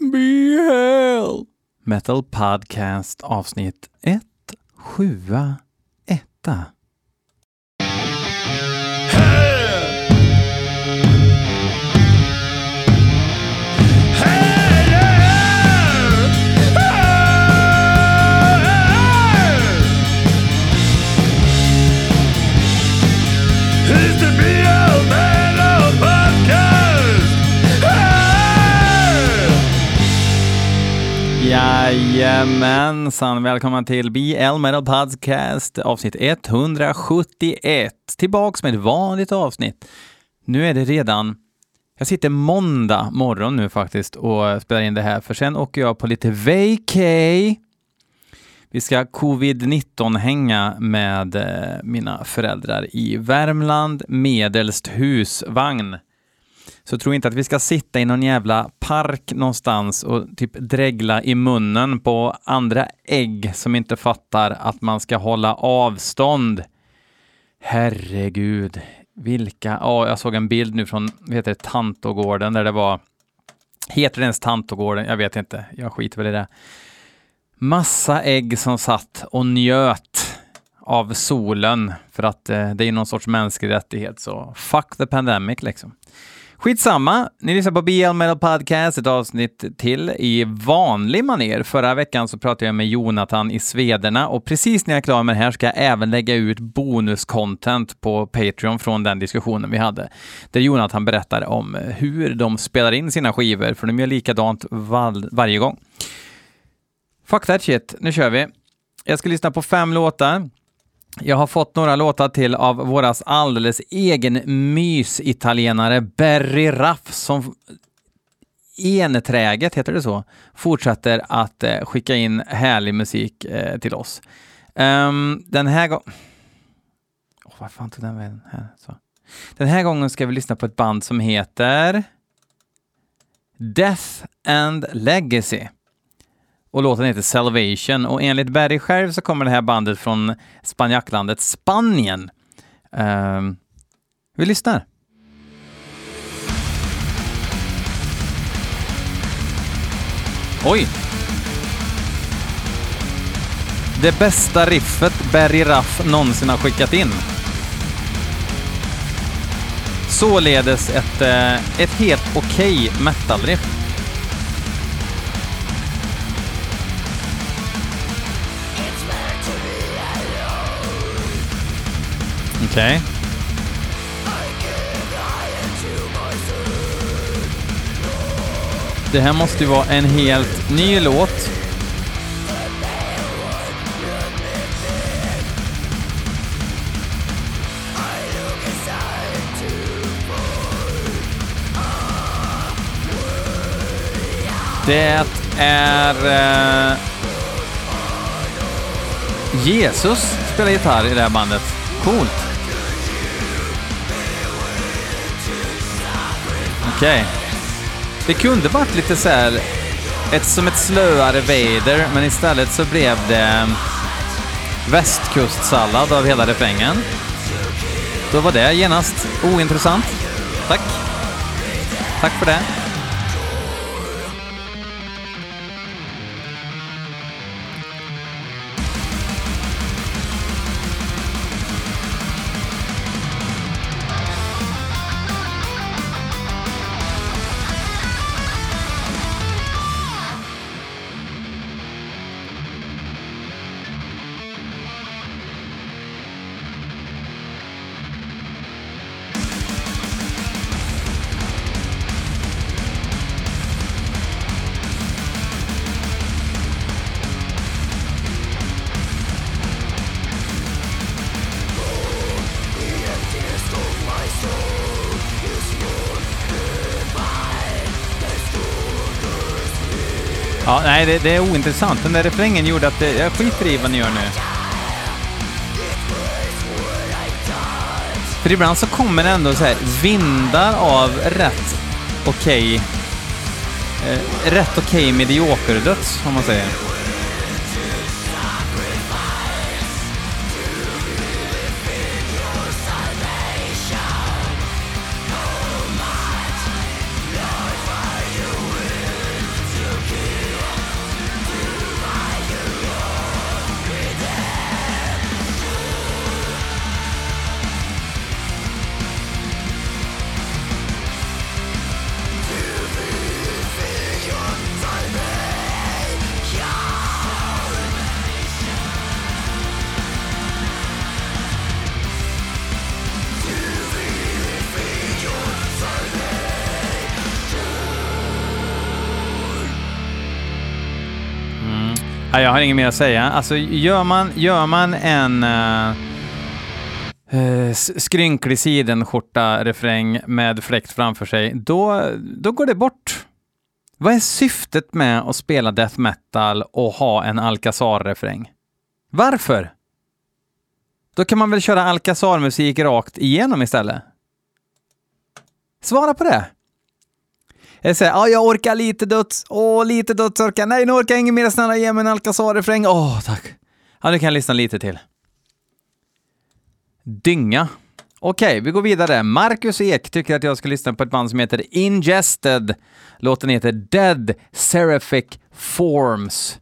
Be hell. Metal Podcast avsnitt 1, Jajamensan, välkomna till BL Metal Podcast avsnitt 171. Tillbaks med ett vanligt avsnitt. Nu är det redan, jag sitter måndag morgon nu faktiskt och spelar in det här, för sen åker jag på lite vacay. Vi ska covid-19 hänga med eh, mina föräldrar i Värmland, medelst husvagn. Så tro inte att vi ska sitta i någon jävla park någonstans och typ dregla i munnen på andra ägg som inte fattar att man ska hålla avstånd. Herregud, vilka... Ja, jag såg en bild nu från, vad heter det, Tantogården där det var... Heter det ens Tantogården? Jag vet inte. Jag skiter väl i det. Massa ägg som satt och njöt av solen för att eh, det är någon sorts mänsklig rättighet. Så fuck the pandemic liksom. Skitsamma, ni lyssnar på BL Metal Podcast, ett avsnitt till i vanlig maner. Förra veckan så pratade jag med Jonathan i Svederna och precis när jag är klar med det här ska jag även lägga ut bonuscontent på Patreon från den diskussionen vi hade. Där Jonathan berättar om hur de spelar in sina skivor, för de gör likadant var varje gång. Fuck that shit, nu kör vi. Jag ska lyssna på fem låtar. Jag har fått några låtar till av våras alldeles egen mys-italienare Berry Raff som enträget, heter det så, fortsätter att eh, skicka in härlig musik eh, till oss. Um, den här gången... Oh, vad fan tog den vägen? Här, så. Den här gången ska vi lyssna på ett band som heter Death and Legacy och låten heter Salvation och enligt Barry själv så kommer det här bandet från spanjacklandet Spanien. Uh, vi lyssnar. Oj! Det bästa riffet Barry Raff någonsin har skickat in. Således ett, eh, ett helt okej okay metal-riff. Okej. Okay. Det här måste ju vara en helt ny låt. Det är... Eh, Jesus spelar gitarr i det här bandet. Coolt. Okej. Okay. Det kunde varit lite så här, ett, som ett slöare Vader, men istället så blev det västkustsallad av hela refrängen. Då var det genast ointressant. Tack. Tack för det. Ja, nej, det, det, är ointressant. Den där refrängen gjorde att det, jag skiter i vad ni gör nu. För ibland så kommer det ändå så här vindar av rätt okej... Okay, eh, rätt okej okay mediokerdöds, om man säger. Ja, jag har inget mer att säga. Alltså, gör man, gör man en uh, uh, skrynklig sidenskjorta-refräng med fläkt framför sig, då, då går det bort. Vad är syftet med att spela death metal och ha en Alcazar-refräng? Varför? Då kan man väl köra Alcazar-musik rakt igenom istället? Svara på det. Jag säger, ja, jag orkar lite döds. Åh, lite döds orkar. Nej, nu orkar jag inget mer. Snälla, ge mig en Alcazar-refräng. Åh, tack. Ja, nu kan jag lyssna lite till. Dynga. Okej, vi går vidare. Marcus Ek tycker att jag ska lyssna på ett band som heter Ingested. Låten heter Dead Seraphic Forms.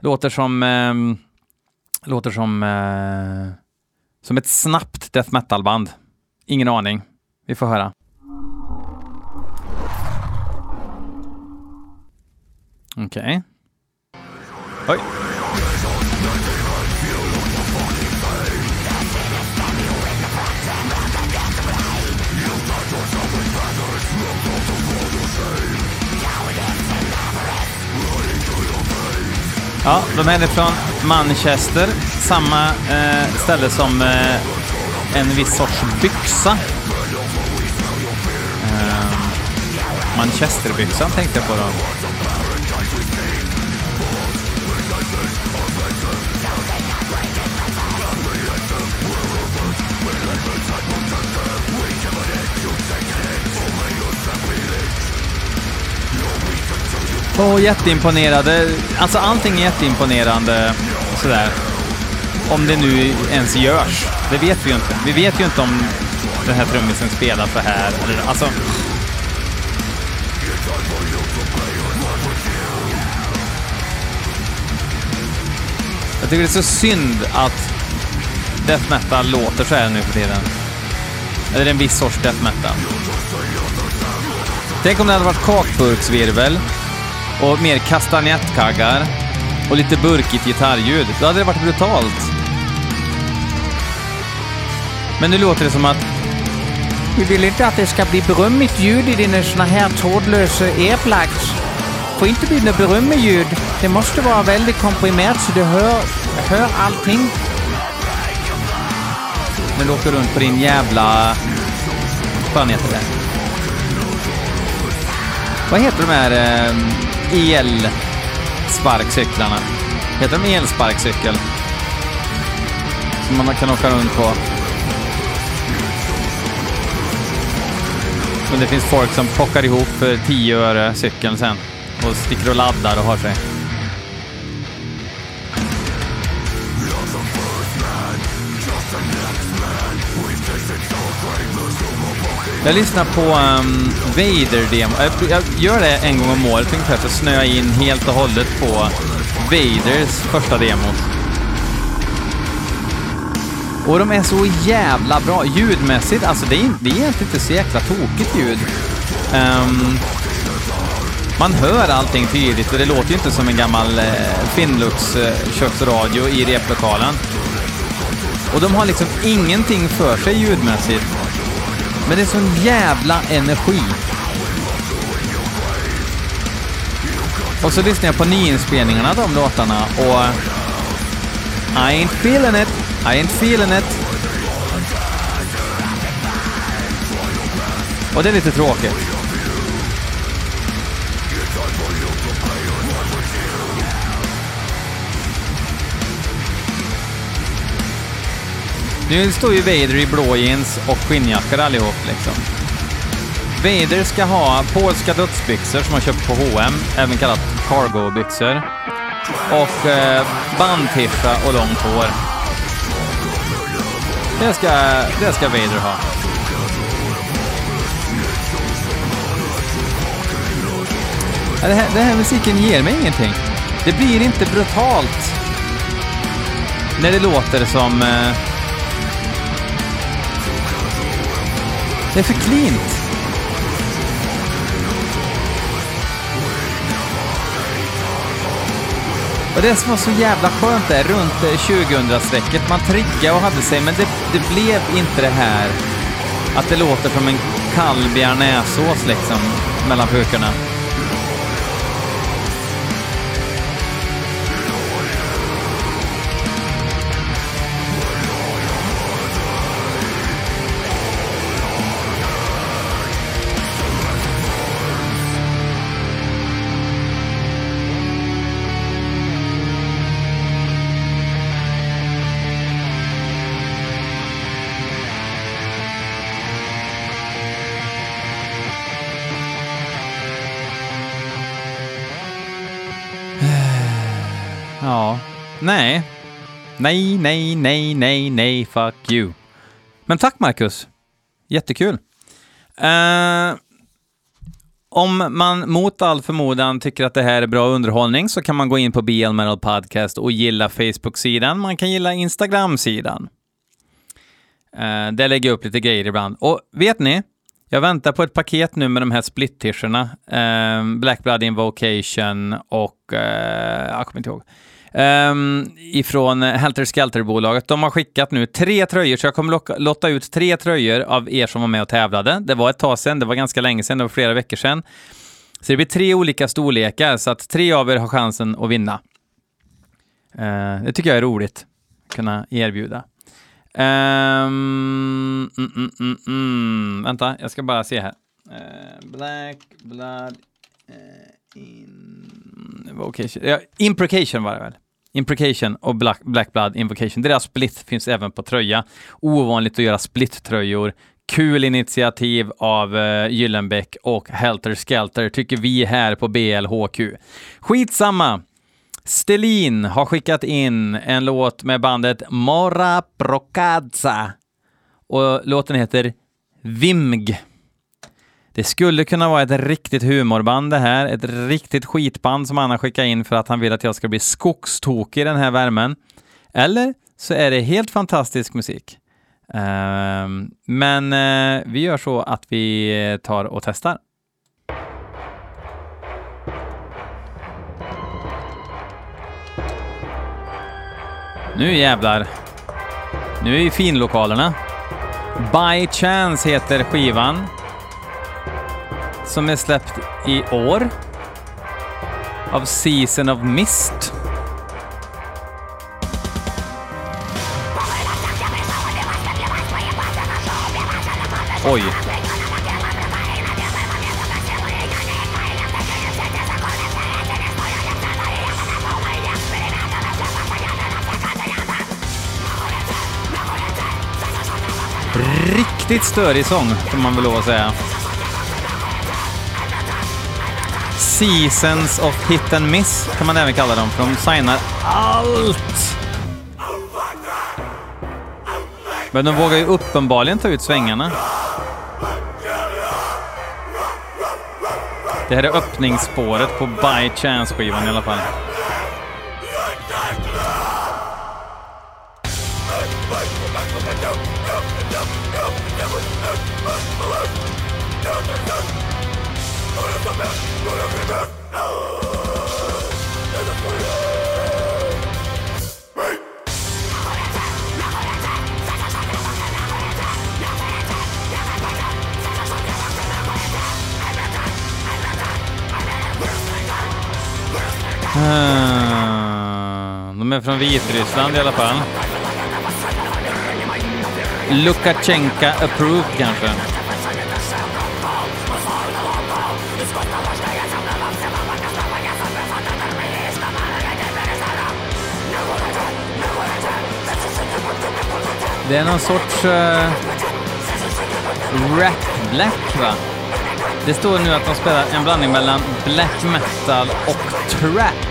Låter som... Eh, låter som... Eh, som ett snabbt death metal-band. Ingen aning. Vi får höra. Okej. Okay. Oj. Ja, de är från Manchester, samma eh, ställe som eh, en viss sorts byxa. Eh, Manchesterbyxan tänkte jag på då. Oh, jätteimponerade. Alltså allting är jätteimponerande sådär. Om det nu ens görs. Det vet vi ju inte. Vi vet ju inte om den här trummisen spelar så här. Eller, alltså... Jag tycker det är så synd att death metal låter så här nu för tiden. Eller en viss sorts death metal. Tänk om det hade varit kakburksvirvel och mer kastanjettkaggar och lite burkigt gitarrljud. Då hade det varit brutalt. Men nu låter det som att vi vill inte att det ska bli berömmigt ljud i dina såna här trådlösa airplugs. får inte bli något berömmigt ljud. Det måste vara väldigt komprimerat så du hör, hör allting. Men du åker runt på din jävla... Vad heter det? Vad heter de här... Eh elsparkcyklarna. Heter de elsparkcykel? Som man kan åka runt på. Men det finns folk som plockar ihop eh, för 10 öre cykeln sen och sticker och laddar och har sig. Jag lyssnar på ehm, um, Vader-demo. Jag, jag, gör det en gång om året ungefär, så snöar jag in helt och hållet på Vaders första demo. Och de är så jävla bra ljudmässigt. Alltså det är, det är egentligen inte så jäkla tokigt ljud. Um, man hör allting tydligt och det låter ju inte som en gammal eh, Finnlux eh, köksradio i replokalen. Och de har liksom ingenting för sig ljudmässigt. Men det är sån jävla energi. Och så lyssnar jag på nyinspelningarna av de låtarna och... I ain't feeling it, I ain't feeling it. Och det är lite tråkigt. Nu står ju Vader i blå jeans och skinnjackor allihop liksom. Vader ska ha polska dödsbyxor som han köpt på H&M, även kallat cargo-byxor. Och eh, bandtischa och långt hår. Det ska, det ska Vader ha. Det här, den här musiken ger mig ingenting. Det blir inte brutalt när det låter som eh, Det är för cleant. Och det som var så jävla skönt där, runt eh, 2000-strecket, man triggade och hade sig, men det, det, blev inte det här att det låter som en kall bearnaisesås liksom, mellan pukorna. Ja. Nej. Nej, nej, nej, nej, nej, fuck you. Men tack Marcus. Jättekul. Uh, om man mot all förmodan tycker att det här är bra underhållning så kan man gå in på BL Metal Podcast och gilla Facebook-sidan. Man kan gilla Instagram-sidan. Uh, där lägger jag upp lite grejer ibland. Och vet ni? Jag väntar på ett paket nu med de här split-tischerna. Uh, Black Blood Invocation och... Uh, jag kommer inte ihåg. Um, ifrån Helter Skelter-bolaget. De har skickat nu tre tröjor, så jag kommer locka, lotta ut tre tröjor av er som var med och tävlade. Det var ett tag sedan, det var ganska länge sedan, det var flera veckor sedan. Så det blir tre olika storlekar, så att tre av er har chansen att vinna. Uh, det tycker jag är roligt att kunna erbjuda. Um, mm, mm, mm, mm. Vänta, jag ska bara se här. Uh, black Blood eh, uh, Invocation. Ja, imprecation var det väl? Imprecation och Black, Black Blood Invocation. Deras split finns även på tröja. Ovanligt att göra split-tröjor. Kul initiativ av eh, uh, Gyllenbäck och Helter Skelter tycker vi här på BLHQ. Skitsamma! Stelin har skickat in en låt med bandet Mora Procazza och låten heter Vimg. Det skulle kunna vara ett riktigt humorband det här, ett riktigt skitband som han har skickat in för att han vill att jag ska bli skogstokig i den här värmen. Eller så är det helt fantastisk musik. Ehm, men eh, vi gör så att vi eh, tar och testar. Nu jävlar. Nu är vi i finlokalerna. By Chance heter skivan som är släppt i år av Season of Mist. Oj. Riktigt störig sång, får man väl lov att säga. Seasons of Hit and Miss kan man även kalla dem, för de signar allt. Men de vågar ju uppenbarligen ta ut svängarna. Det här är öppningsspåret på By Chance-skivan i alla fall. Ah, de är från Vitryssland i alla fall. Lukasjenka approved kanske. Det är någon sorts uh, rap black va? Det står nu att de spelar en blandning mellan black metal och trap.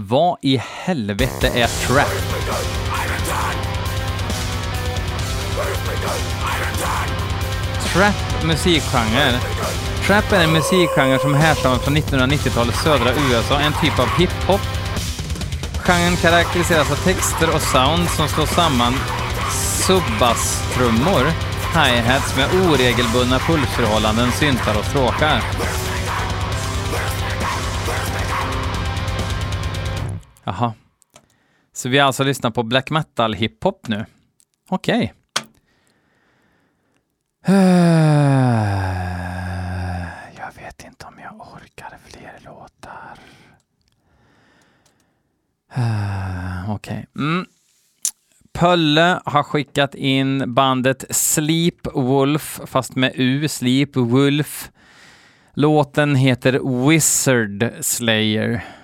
Vad i helvete är trap? Trap musikgenre. Trap är en musikgenre som härstammar från 1990-talets södra USA, en typ av hiphop. Genren karaktäriseras av texter och sound som slår samman subbastrummor hi-hats med oregelbundna pulsförhållanden, syntar och stråkar. Så vi har alltså lyssnat på black metal hiphop nu? Okej. Okay. Jag vet inte om jag orkar fler låtar. Okej. Okay. Mm. Pölle har skickat in bandet Sleep Wolf, fast med U, Sleep Wolf. Låten heter Wizard Slayer.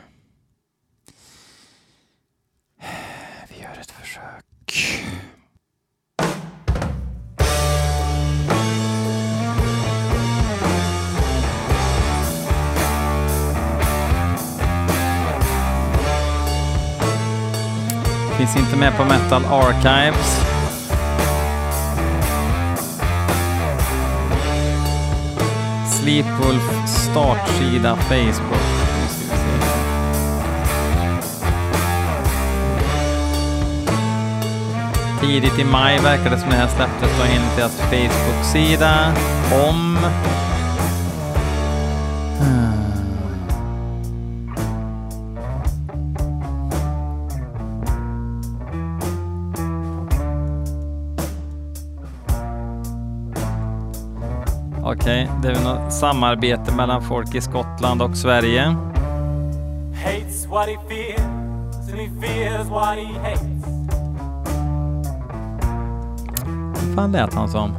Finns inte med på Metal Archives. Sleepwolf startsida Facebook. Tidigt i maj verkar det som det här släpptes då enligt deras Facebook-sida om... Okej, det är väl något samarbete mellan folk i Skottland och Sverige. hates what he fears, and he fears what he hates. Vad fan lät han som?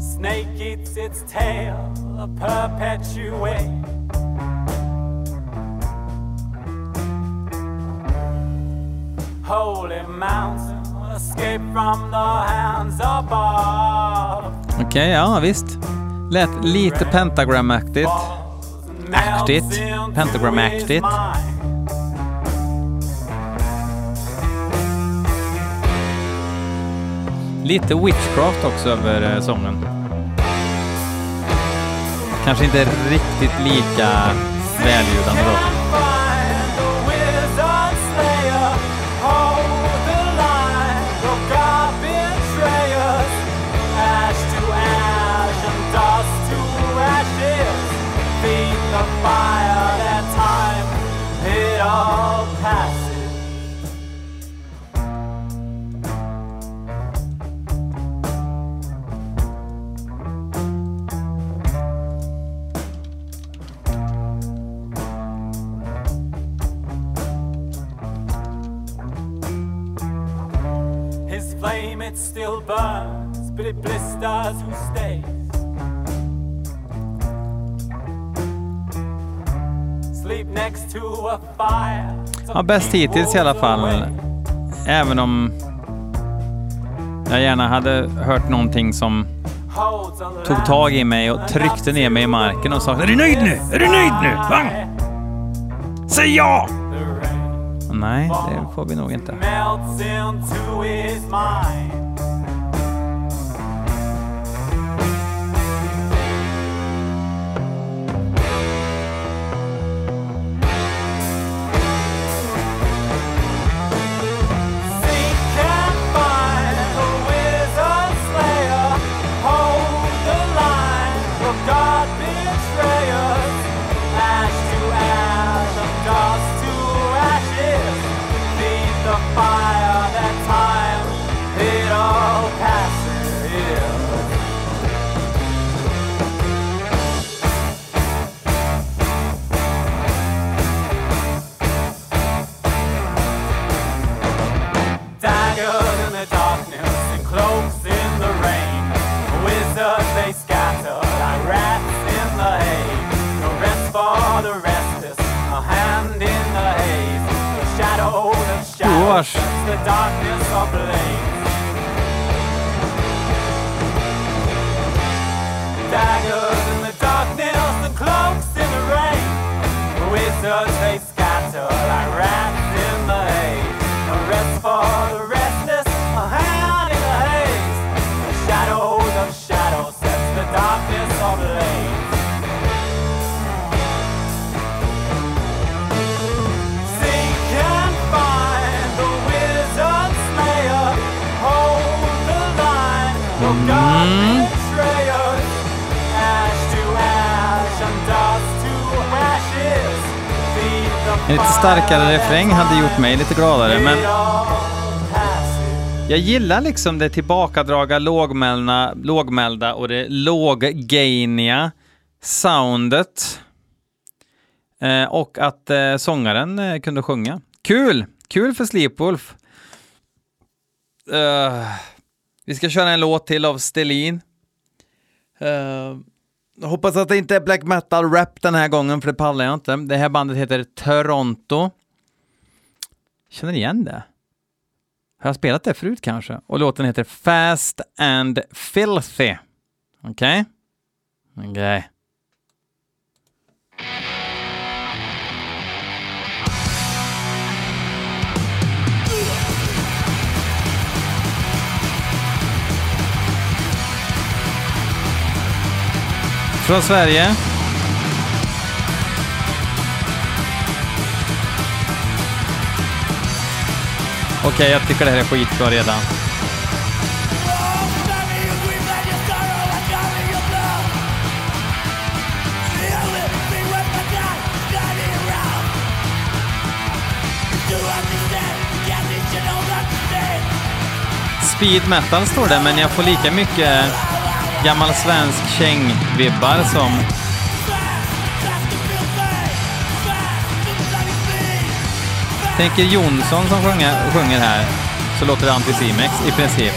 Snake eats its tail, a perpetuate. Holy mountain, escape from the hands above. Okej, ja visst. Lät lite pentagramaktigt. Aktigt. Pentagramaktigt. Lite witchcraft också över eh, sången. Kanske inte riktigt lika väljudande då. His flame it still burns, but it blisters who stays. Sleep next to a fire. Ja, bäst hittills i alla fall. Även om jag gärna hade hört någonting som tog tag i mig och tryckte ner mig i marken och sa Är du nöjd nu? Är du nöjd nu? Va? Säg ja! Nej, det får vi nog inte. The darkness ablaze. Daggers in the darkness and cloaks in the rain. Wizards they En lite starkare refräng hade gjort mig lite gladare, men jag gillar liksom det tillbakadraga, lågmälda, lågmälda och det låggainiga soundet. Eh, och att eh, sångaren eh, kunde sjunga. Kul! Kul för Sleepwolf. Uh, eh, vi ska köra en låt till av Stelin. Uh, eh, hoppas att det inte är black metal rap den här gången, för det pallar jag inte. Det här bandet heter Toronto. Känner ni igen det? Har jag spelat det förut kanske? Och låten heter Fast and Filthy. Okej? Okej. Från Sverige. Okej, jag tycker det här är skitbra redan. Speed metal står det, men jag får lika mycket gammal svensk käng-vibbar som... Tänker Jonsson som sjunger, sjunger här, så låter det Anticimex i princip.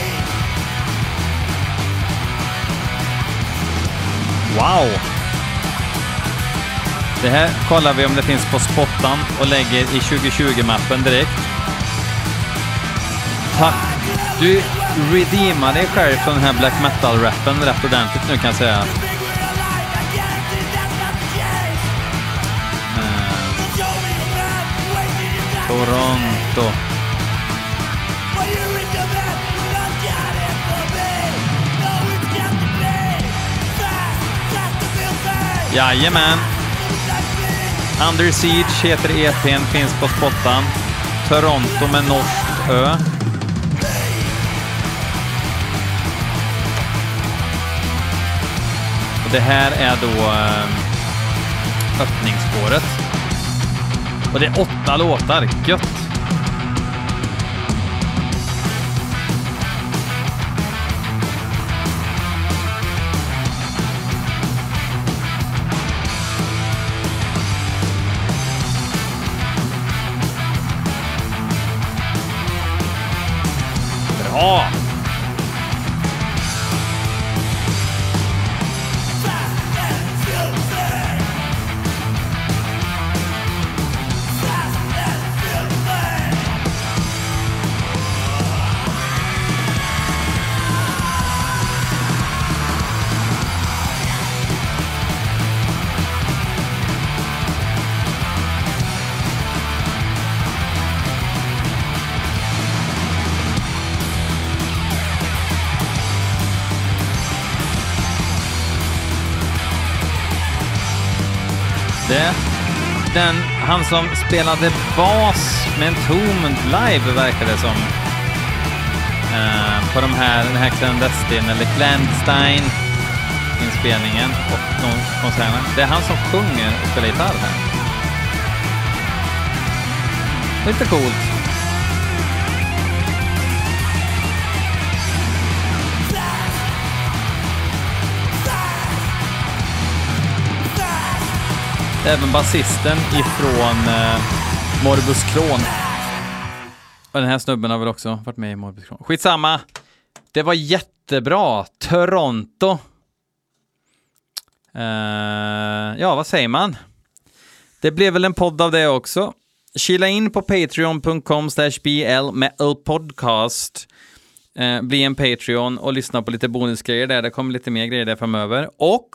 Wow! Det här kollar vi om det finns på spottan och lägger i 2020-mappen direkt. Tack! Du redeema dig själv från den här black metal-rappen rätt ordentligt nu kan jag säga. Eh, Toronto. Jajamän. Under Siege heter EPn, finns på spottan. Toronto med norskt ö. Det här är då ehm, öppningsspåret. Och det är åtta låtar. Gött! Bra! Det, den, han som spelade bas med en tom live verkar det som. Uh, på de här, den här Clandestine eller Clandestine inspelningen och de konserterna. Det är han som sjunger och spelar gitarr här. Lite coolt. Även basisten ifrån eh, Morbus Kron. Och den här snubben har väl också varit med i Morbus Kron. Skitsamma. Det var jättebra. Toronto. Eh, ja, vad säger man? Det blev väl en podd av det också. Kila in på patreon.com bl med podcast. Eh, bli en Patreon och lyssna på lite bonusgrejer där. Det kommer lite mer grejer där framöver. Och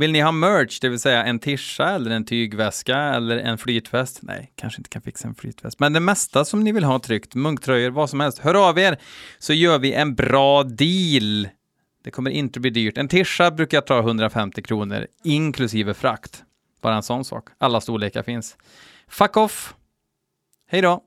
vill ni ha merch, det vill säga en tischa eller en tygväska eller en flytväst? Nej, kanske inte kan fixa en flytväst. Men det mesta som ni vill ha tryckt, munktröjor, vad som helst, hör av er så gör vi en bra deal. Det kommer inte bli dyrt. En tischa brukar jag ta 150 kronor, inklusive frakt. Bara en sån sak. Alla storlekar finns. Fuck off! Hej då!